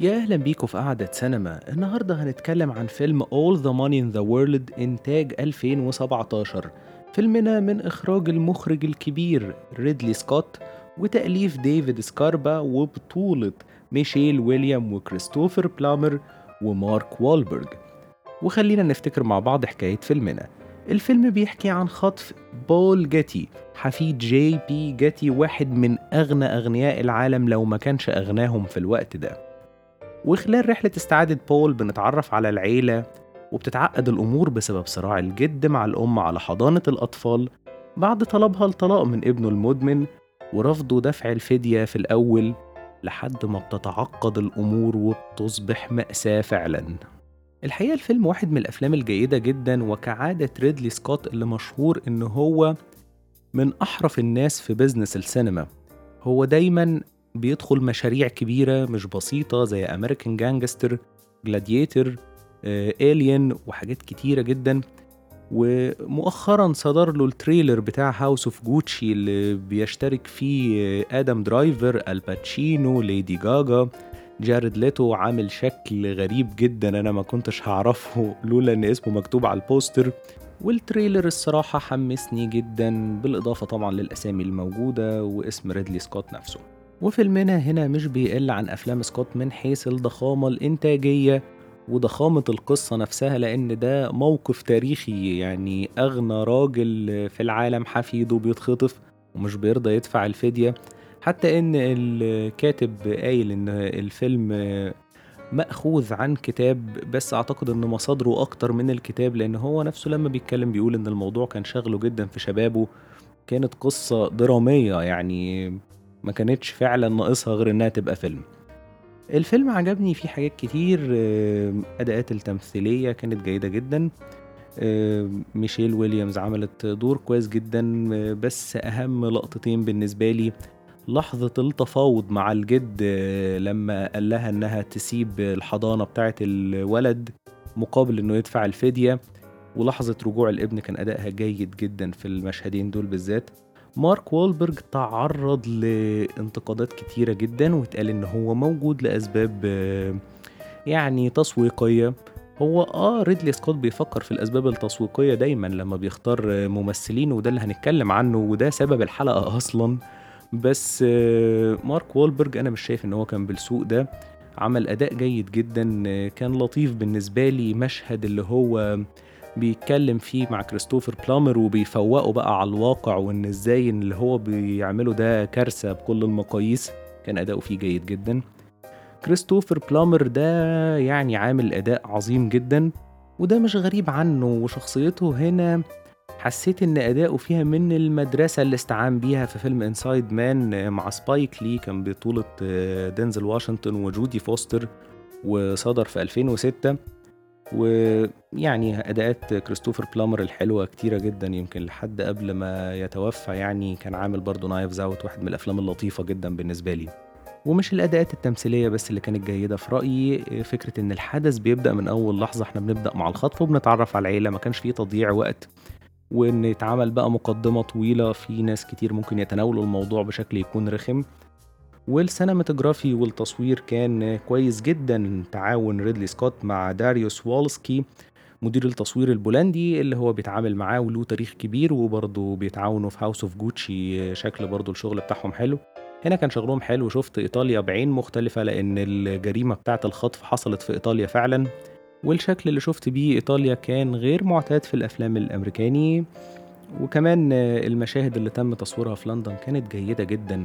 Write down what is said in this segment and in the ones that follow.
يا أهلا بيكم في قعدة سينما. النهاردة هنتكلم عن فيلم All the Money in the World إنتاج 2017 فيلمنا من إخراج المخرج الكبير ريدلي سكوت وتأليف ديفيد سكاربا وبطولة ميشيل ويليام وكريستوفر بلامر ومارك والبرج وخلينا نفتكر مع بعض حكاية فيلمنا. الفيلم بيحكي عن خطف بول جاتي حفيد جي بي جاتي واحد من أغنى أغنياء العالم لو ما كانش أغناهم في الوقت ده. وخلال رحلة استعادة بول بنتعرف على العيلة وبتتعقد الأمور بسبب صراع الجد مع الأم على حضانة الأطفال بعد طلبها الطلاق من ابنه المدمن ورفضه دفع الفدية في الأول لحد ما بتتعقد الأمور وبتصبح مأساة فعلا. الحقيقة الفيلم واحد من الأفلام الجيدة جدا وكعادة ريدلي سكوت اللي مشهور إن هو من أحرف الناس في business السينما. هو دايما بيدخل مشاريع كبيرة مش بسيطة زي American Gangster Gladiator Alien وحاجات كتيرة جدا. ومؤخرا صدر له ال trailer بتاع House of Gucci اللي بيشترك فيه آدم درايفر آل باتشينو ليدي جاجا جارد ليتو عامل شكل غريب جدا أنا ما كنتش هعرفه لولا إن اسمه مكتوب على ال poster. وال trailer الصراحة حمسني جدا بالإضافة طبعا للأسامي الموجودة واسم ريدلي سكوت نفسه. وفيلمنا هنا مش بيقل عن أفلام سكوت من حيث الضخامة الإنتاجية وضخامة القصة نفسها لأن ده موقف تاريخي. يعني أغنى راجل في العالم حفيده بيتخطف ومش بيرضى يدفع الفدية. حتى إن الكاتب قايل إن الفيلم مأخوذ عن كتاب بس أعتقد إن مصادره أكتر من الكتاب لأن هو نفسه لما بيتكلم بيقول إن الموضوع كان شغله جدا في شبابه. كانت قصة درامية يعني ما كانتش فعلا ناقصها غير إنها تبقى فيلم. الفيلم عجبني فيه حاجات كتير أداءات التمثيلية كانت جيدة جدا. ميشيل ويليامز عملت دور كويس جدا بس أهم لقطتين بالنسبة لي لحظة التفاوض مع الجد لما قال لها إنها تسيب الحضانة بتاعة الولد مقابل إنه يدفع الفدية ولحظة رجوع الابن كان أدائها جيد جدا في المشهدين دول بالذات. مارك وولبرج تعرض لانتقادات كتيرة جدا واتقال إن هو موجود لأسباب يعني تسويقية. هو آه ريدلي سكوت بيفكر في الأسباب التسويقية دايما لما بيختار ممثلين وده اللي هنتكلم عنه وده سبب الحلقة أصلا. بس مارك وولبرج أنا مش شايف إن هو كان بالسوء ده. عمل أداء جيد جدا كان لطيف بالنسبة لي مشهد اللي هو بيتكلم فيه مع كريستوفر بلامر وبيفوقه بقى على الواقع وإن إزاي اللي هو بيعمله ده كارثة بكل المقاييس. كان أداؤه فيه جيد جدا. كريستوفر بلامر ده يعني عامل أداء عظيم جدا وده مش غريب عنه وشخصيته هنا حسيت إن أداؤه فيها من المدرسة اللي استعان بيها في فيلم Inside Man مع سبايك لي كان بطولة دينزل واشنطن وجودي فوستر وصدر في 2006 ويعني أداءات كريستوفر بلامر الحلوة كتيرة جدا يمكن لحد قبل ما يتوفى يعني كان عامل برضه Knives Out واحد من الأفلام اللطيفة جدا بالنسبة لي. ومش الأداءات التمثيلية بس اللي كانت جيدة في رأيي فكرة إن الحدث بيبدأ من أول لحظة إحنا بنبدأ مع الخطف وبنتعرف على العيلة ما كانش فيه تضييع وقت. وإن يتعمل بقى مقدمة طويلة في ناس كتير ممكن يتناولوا الموضوع بشكل يكون رخم. وال cinematography والتصوير كان كويس جدا. تعاون ريدلي سكوت مع داريوس والسكي مدير التصوير البولندي اللي هو بيتعامل معاه وله تاريخ كبير وبرضه بيتعاونوا في House of Gucci شكل برضه الشغل بتاعهم حلو. هنا كان شغلهم حلو شفت إيطاليا بعين مختلفة لأن الجريمة بتاعة الخطف حصلت في إيطاليا فعلا. والشكل اللي شفت بيه إيطاليا كان غير معتاد في الأفلام الأمريكاني. وكمان المشاهد اللي تم تصويرها في لندن كانت جيدة جدا.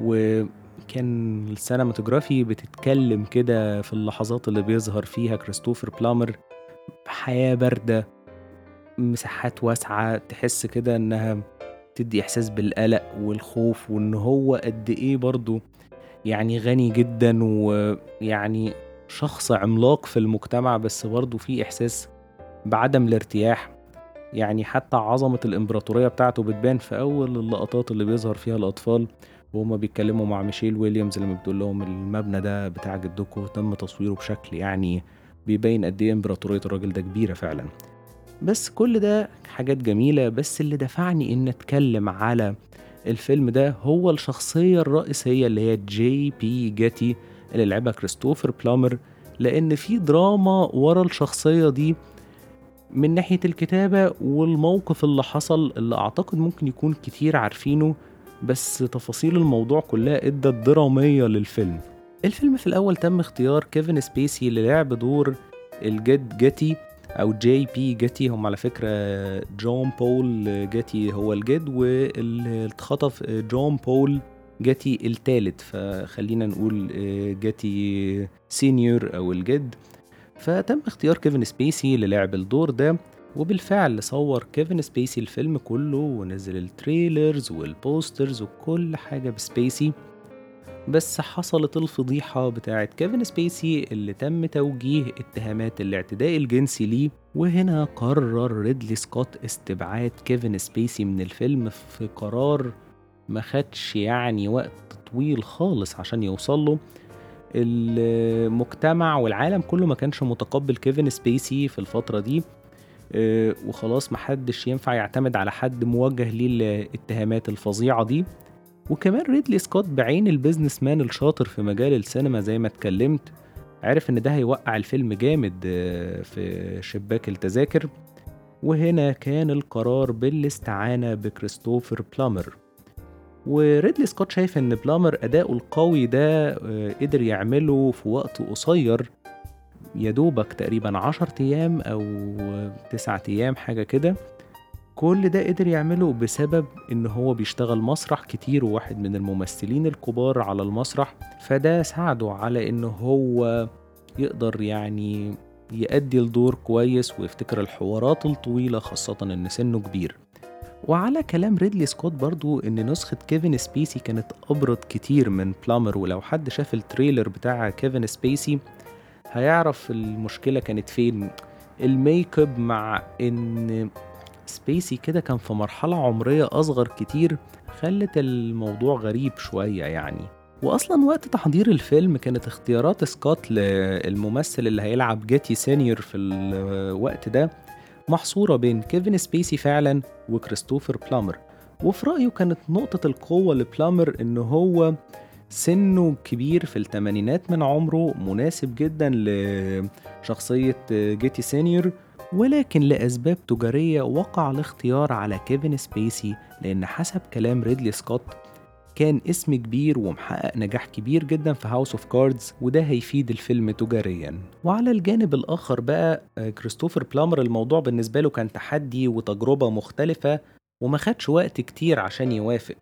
و كان السينماتوجرافي بتتكلم كده في اللحظات اللي بيظهر فيها كريستوفر بلامر حياة باردة مساحات واسعة تحس كده إنها تدي إحساس بالقلق والخوف وإن هو قد إيه برضه يعني غني جدا ويعني شخص عملاق في المجتمع بس برضه في إحساس بعدم الارتياح. يعني حتى عظمة الإمبراطورية بتاعته بتبان في أول اللقطات اللي بيظهر فيها الأطفال. وهما بيتكلموا مع ميشيل ويليامز لما بتقول لهم المبنى ده بتاع جدكم تم تصويره بشكل يعني بيبين قد إيه إمبراطورية الراجل ده كبيرة فعلا. بس كل ده حاجات جميلة بس اللي دفعني إن أتكلم على الفيلم ده هو الشخصية الرئيسية اللي هي جي بي جيتي اللي لعبها كريستوفر بلامر لأن في دراما ورا الشخصية دي من ناحية الكتابة والموقف اللي حصل اللي أعتقد ممكن يكون كتير عارفينه بس تفاصيل الموضوع كلها إدت درامية للفيلم. الفيلم في الأول تم اختيار كيفن سبيسي للعب دور الجد جيتي أو جي بي جيتي. هم على فكرة جون بول جيتي هو الجد واللي اتخطف جون بول جيتي التالت. فخلينا نقول جيتي senior أو الجد. فتم اختيار كيفن سبيسي للعب الدور ده. وبالفعل صور كيفن سبيسي الفيلم كله ونزل ال trailers وال posters وكل حاجة بسبيسي. بس حصلت الفضيحة بتاعت كيفن سبيسي اللي تم توجيه اتهامات الاعتداء الجنسي ليه. وهنا قرر ريدلي سكوت استبعاد كيفن سبيسي من الفيلم في قرار ما خدش يعني وقت طويل خالص عشان يوصله المجتمع والعالم كله ما كانش متقبل كيفن سبيسي في الفترة دي. وخلاص محدش ينفع يعتمد على حد موجه ليه الاتهامات الفظيعة دي. وكمان ريدلي سكوت بعين ال businessman الشاطر في مجال السينما زي ما اتكلمت عرف إن ده هيوقع الفيلم جامد آه، في شباك التذاكر. وهنا كان القرار بالاستعانة بكريستوفر بلامر. وريدلي سكوت شايف إن بلامر أداؤه القوي ده آه، قدر يعمله في وقت قصير. يدوبك تقريبا عشر أيام أو تسعة أيام حاجة كده. كل ده قدر يعمله بسبب إن هو بيشتغل مسرح كتير وواحد من الممثلين الكبار على المسرح. فده ساعده على إن هو يقدر يعني يأدي الدور كويس ويفتكر الحوارات الطويلة خاصة إن سنه كبير. وعلى كلام ريدلي سكوت برضو إن نسخة كيفن سبيسي كانت أبرد كتير من بلامر. ولو حد شاف ال trailer بتاع كيفن سبيسي هيعرف المشكلة كانت فين. ال make up مع إن سبيسي كده كان في مرحلة عمرية أصغر كتير خلت الموضوع غريب شوية يعني. وأصلا وقت تحضير الفيلم كانت اختيارات سكوت للممثل اللي هيلعب جيتي senior في الوقت ده محصورة بين كيفن سبيسي فعلا وكريستوفر بلامر. وفي رأيه كانت نقطة القوة لبلامر إن هو سنه كبير في الثمانينات من عمره مناسب جدا لشخصية جيتي senior ولكن لأسباب تجارية وقع الاختيار على كيفن سبيسي لأن حسب كلام ريدلي سكوت كان اسم كبير ومحقق نجاح كبير جدا في House of Cards وده هيفيد الفيلم تجاريا. وعلى الجانب الآخر بقى كريستوفر بلامر الموضوع بالنسبة له كان تحدي وتجربة مختلفة وما خدش وقت كتير عشان يوافق.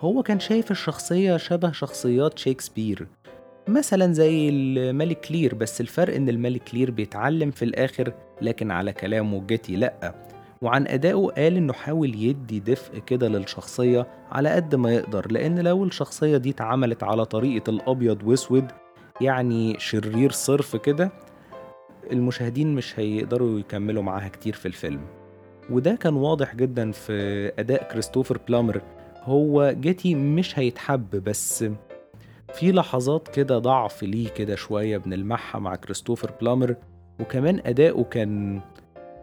هو كان شايف الشخصية شبه شخصيات شكسبير مثلا زي الملك لير بس الفرق إن الملك لير بيتعلم في الآخر لكن على كلامه جيتي لأ. وعن أدائه قال إنه حاول يدي دفء كده للشخصية على قد ما يقدر لأن لو الشخصية دي اتعملت على طريقة الأبيض وأسود يعني شرير صرف كده المشاهدين مش هيقدروا يكملوا معاها كتير في الفيلم. وده كان واضح جدا في أداء كريستوفر بلامر هو جيتي مش هيتحب بس في لحظات كده ضعف ليه كده شوية بنلمحها مع كريستوفر بلامر وكمان أداؤه كان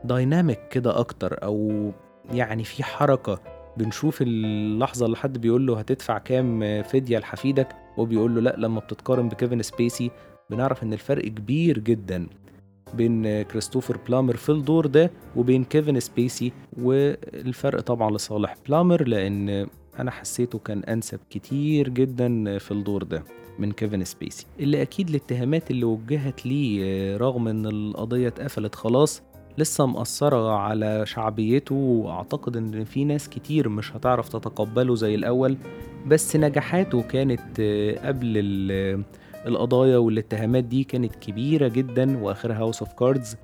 dynamic كده أكتر أو يعني في حركة بنشوف اللحظة اللي حد بيقول له هتدفع كام فدية لحفيدك وبيقول له لأ لما بتتقارن بكيفن سبيسي بنعرف إن الفرق كبير جدا بين كريستوفر بلامر في الدور ده وبين كيفن سبيسي والفرق طبعا لصالح بلامر لأن أنا حسيته كان أنسب كتير جدا في الدور ده من كيفن سبيسي اللي أكيد الاتهامات اللي وجهت ليه رغم إن القضية اتقفلت خلاص لسه مأثرة على شعبيته وأعتقد إن في ناس كتير مش هتعرف تتقبله زي الأول بس نجاحاته كانت قبل القضايا والاتهامات دي كانت كبيرة جدا وآخرها House of Cards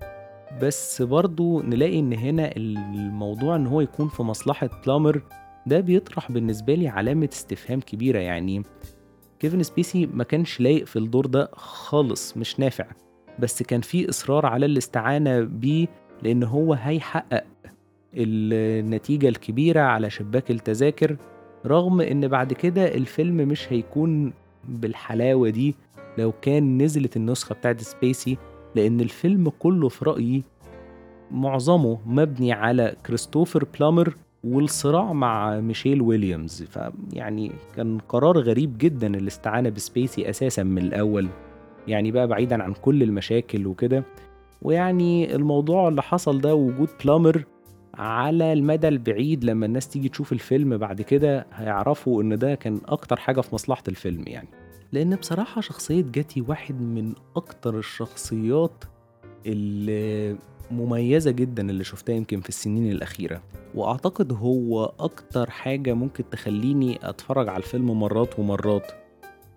بس برضو نلاقي إن هنا الموضوع إن هو يكون في مصلحة بلامر ده بيطرح بالنسبة لي علامة استفهام كبيرة يعني. كيفن سبيسي ما كانش لايق في الدور ده خالص مش نافع. بس كان في إصرار على الاستعانة بيه لأن هو هيحقق النتيجة الكبيرة على شباك التذاكر رغم إن بعد كده الفيلم مش هيكون بالحلاوة دي لو كان نزلت النسخة بتاعت سبيسي لأن الفيلم كله في رأيي معظمه مبني على كريستوفر بلامر والصراع مع ميشيل ويليامز. فيعني كان قرار غريب جدا الاستعانة بسبيسي أساسا من الأول يعني بقى بعيدا عن كل المشاكل وكده. ويعني الموضوع اللي حصل ده وجود بلامر على المدى البعيد لما الناس تيجي تشوف الفيلم بعد كده هيعرفوا إن ده كان أكتر حاجة في مصلحة الفيلم يعني. لأن بصراحة شخصية جاتي واحد من أكتر الشخصيات اللي مميزة جدا اللي شفتها يمكن في السنين الأخيرة وأعتقد هو أكتر حاجة ممكن تخليني أتفرج على الفيلم مرات ومرات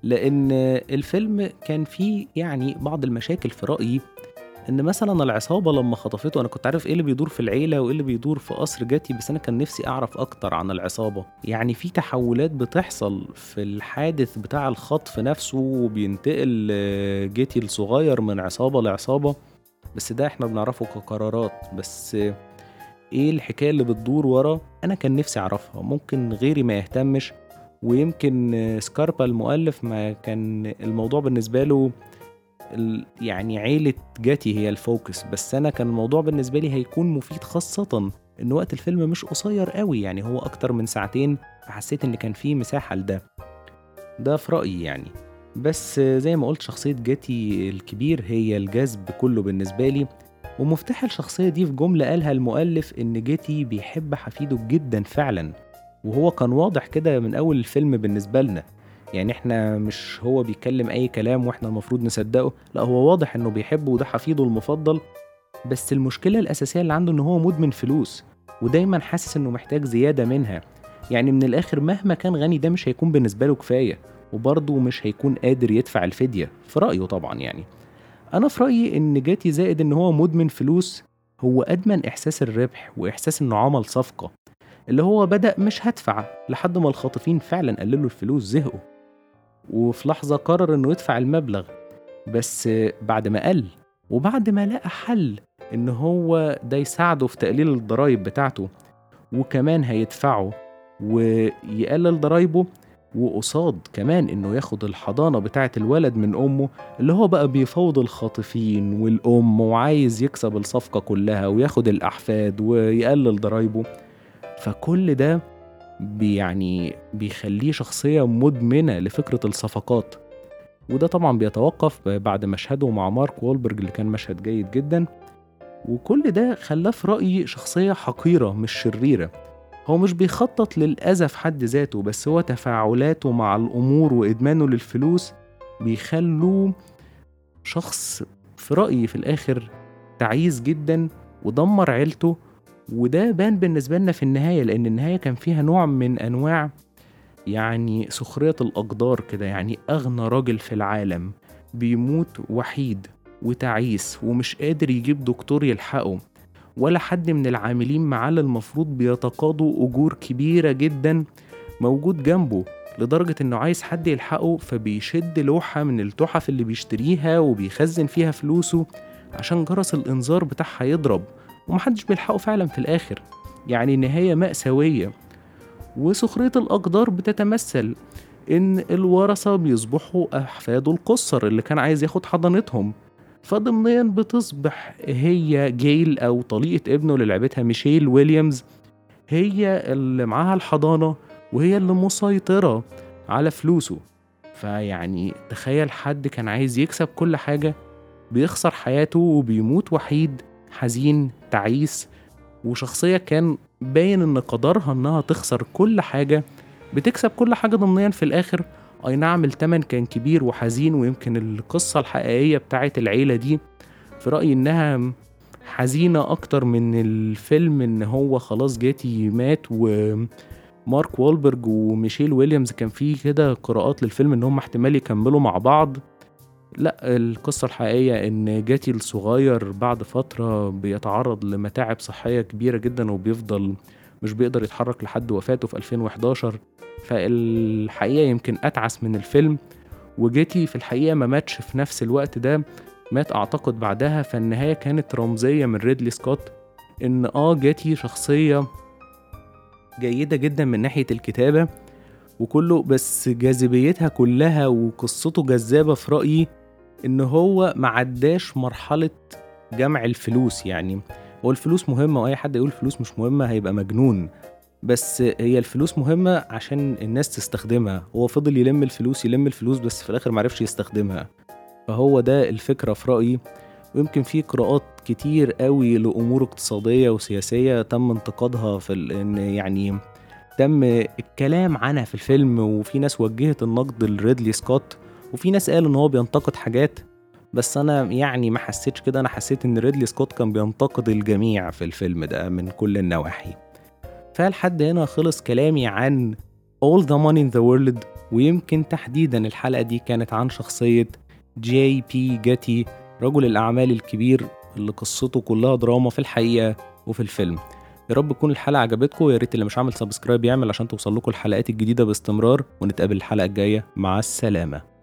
لأن الفيلم كان فيه يعني بعض المشاكل في رأيي إن مثلا العصابة لما خطفته أنا كنت عارف إيه اللي بيدور في العيلة وإيه اللي بيدور في قصر جاتي بس أنا كان نفسي أعرف أكتر عن العصابة. يعني في تحولات بتحصل في الحادث بتاع الخطف نفسه وبينتقل جيتي الصغير من عصابة لعصابة. بس ده إحنا بنعرفه كقرارات. بس إيه الحكاية اللي بتدور ورا؟ أنا كان نفسي أعرفها. ممكن غيري ما يهتمش ويمكن سكاربا المؤلف ما كان الموضوع بالنسبة له يعني عيلة جاتي هي الفوكس. بس أنا كان الموضوع بالنسبة لي هيكون مفيد خاصة إن وقت الفيلم مش قصير قوي. يعني هو أكتر من ساعتين فحسيت إن كان فيه مساحة لده. ده في رأيي يعني. بس زي ما قلت شخصية جاتي الكبير هي الجذب كله بالنسبة لي ومفتاح الشخصية دي في جملة قالها المؤلف إن جيتي بيحب حفيده جدا فعلا وهو كان واضح كده من أول الفيلم بالنسبة لنا. يعني إحنا مش هو بيتكلم أي كلام وإحنا المفروض نصدقه لا هو واضح إنه بيحبه وده حفيده المفضل بس المشكلة الأساسية اللي عنده إن هو مدمن فلوس ودايما حاسس إنه محتاج زيادة منها. يعني من الآخر مهما كان غني ده مش هيكون بالنسبة له كفاية. وبرضه مش هيكون قادر يدفع الفدية في رأيه طبعا يعني. أنا في رأيي إن جاتي زائد إن هو مدمن فلوس هو أدمن إحساس الربح وإحساس إنه عمل صفقة اللي هو بدأ مش هدفع لحد ما الخاطفين فعلا قللوا الفلوس زهقوا. وفي لحظة قرر إنه يدفع المبلغ بس بعد ما قل وبعد ما لقى حل إن هو ده يساعده في تقليل الضرايب بتاعته وكمان هيدفعه ويقلل ضرايبه وقصاد كمان إنه ياخد الحضانة بتاعه الولد من أمه اللي هو بقى بيفوض الخاطفين والأم وعايز يكسب الصفقة كلها وياخد الأحفاد ويقلل ضرايبه. فكل ده يعني بيخليه شخصية مدمنة لفكرة الصفقات. وده طبعا بيتوقف بعد مشهده مع مارك وولبرج اللي كان مشهد جيد جدا. وكل ده خلاه في رأيي شخصية حقيرة مش شريرة. هو مش بيخطط للأذى في حد ذاته بس هو تفاعلاته مع الأمور وإدمانه للفلوس بيخلوه شخص في رأيي في الآخر تعيس جدا ودمر عيلته وده بان بالنسبة لنا في النهاية لأن النهاية كان فيها نوع من أنواع يعني سخرية الأقدار كده يعني أغنى راجل في العالم بيموت وحيد وتعيس ومش قادر يجيب دكتور يلحقه. ولا حد من العاملين معاه اللي المفروض بيتقاضوا أجور كبيرة جدا موجود جنبه لدرجة إنه عايز حد يلحقه فبيشد لوحة من التحف اللي بيشتريها وبيخزن فيها فلوسه عشان جرس الإنذار بتاعها يضرب ومحدش بيلحقه فعلا في الآخر. يعني نهاية مأساوية. وسخرية الأقدار بتتمثل إن الورثة بيصبحوا أحفاد القصر اللي كان عايز ياخد حضانتهم. فضمنيا بتصبح هي جيل أو طليقة ابنه اللي لعبتها ميشيل ويليامز. هي اللي معاها الحضانة وهي اللي مسيطرة على فلوسه. فيعني تخيل حد كان عايز يكسب كل حاجة بيخسر حياته وبيموت وحيد حزين تعيس. وشخصية كان باين إن قدرها إنها تخسر كل حاجة بتكسب كل حاجة ضمنيا في الآخر. أي نعم التمن كان كبير وحزين ويمكن القصة الحقيقية بتاعت العيلة دي في رأيي إنها حزينة أكتر من الفيلم إن هو خلاص جاتي مات ومارك والبرج وميشيل ويليامز كان في كده قراءات للفيلم إن هم احتمال يكملوا مع بعض. لا القصة الحقيقية إن جاتي الصغير بعد فترة بيتعرض لمتاعب صحية كبيرة جدا وبيفضل مش بيقدر يتحرك لحد وفاته في 2011 فالحقيقة يمكن أتعس من الفيلم وجيتي في الحقيقة ما ماتش في نفس الوقت ده مات أعتقد بعدها فالنهاية كانت رمزية من ريدلي سكوت إن آه جيتي شخصية جيدة جدا من ناحية الكتابة وكله بس جاذبيتها كلها وقصته جذابة في رأيي إن هو معداش مرحلة جمع الفلوس يعني. هو الفلوس مهمة وأي حد يقول فلوس مش مهمة هيبقى مجنون. بس هي الفلوس مهمة عشان الناس تستخدمها. هو فضل يلم الفلوس يلم الفلوس بس في الآخر معرفش يستخدمها. فهو ده الفكرة في رأيي. ويمكن في قراءات كتير قوي لأمور اقتصادية وسياسية تم انتقادها في إن يعني تم الكلام عنها في الفيلم. وفي ناس وجهت النقد لريدلي سكوت. وفي ناس قالوا إن هو بينتقد حاجات. بس أنا يعني ما حسيتش كده. أنا حسيت إن ريدلي سكوت كان بينتقد الجميع في الفيلم ده من كل النواحي. فلحد هنا خلص كلامي عن All the Money in the World ويمكن تحديدا الحلقة دي كانت عن شخصية جي بي جاتي رجل الأعمال الكبير اللي قصته كلها دراما في الحقيقة وفي الفيلم. يا رب تكون الحلقة عجبتكم. يا ريت اللي مش عامل سبسكرايب يعمل عشان توصل لكم الحلقات الجديدة باستمرار. ونتقابل الحلقة الجاية. مع السلامة.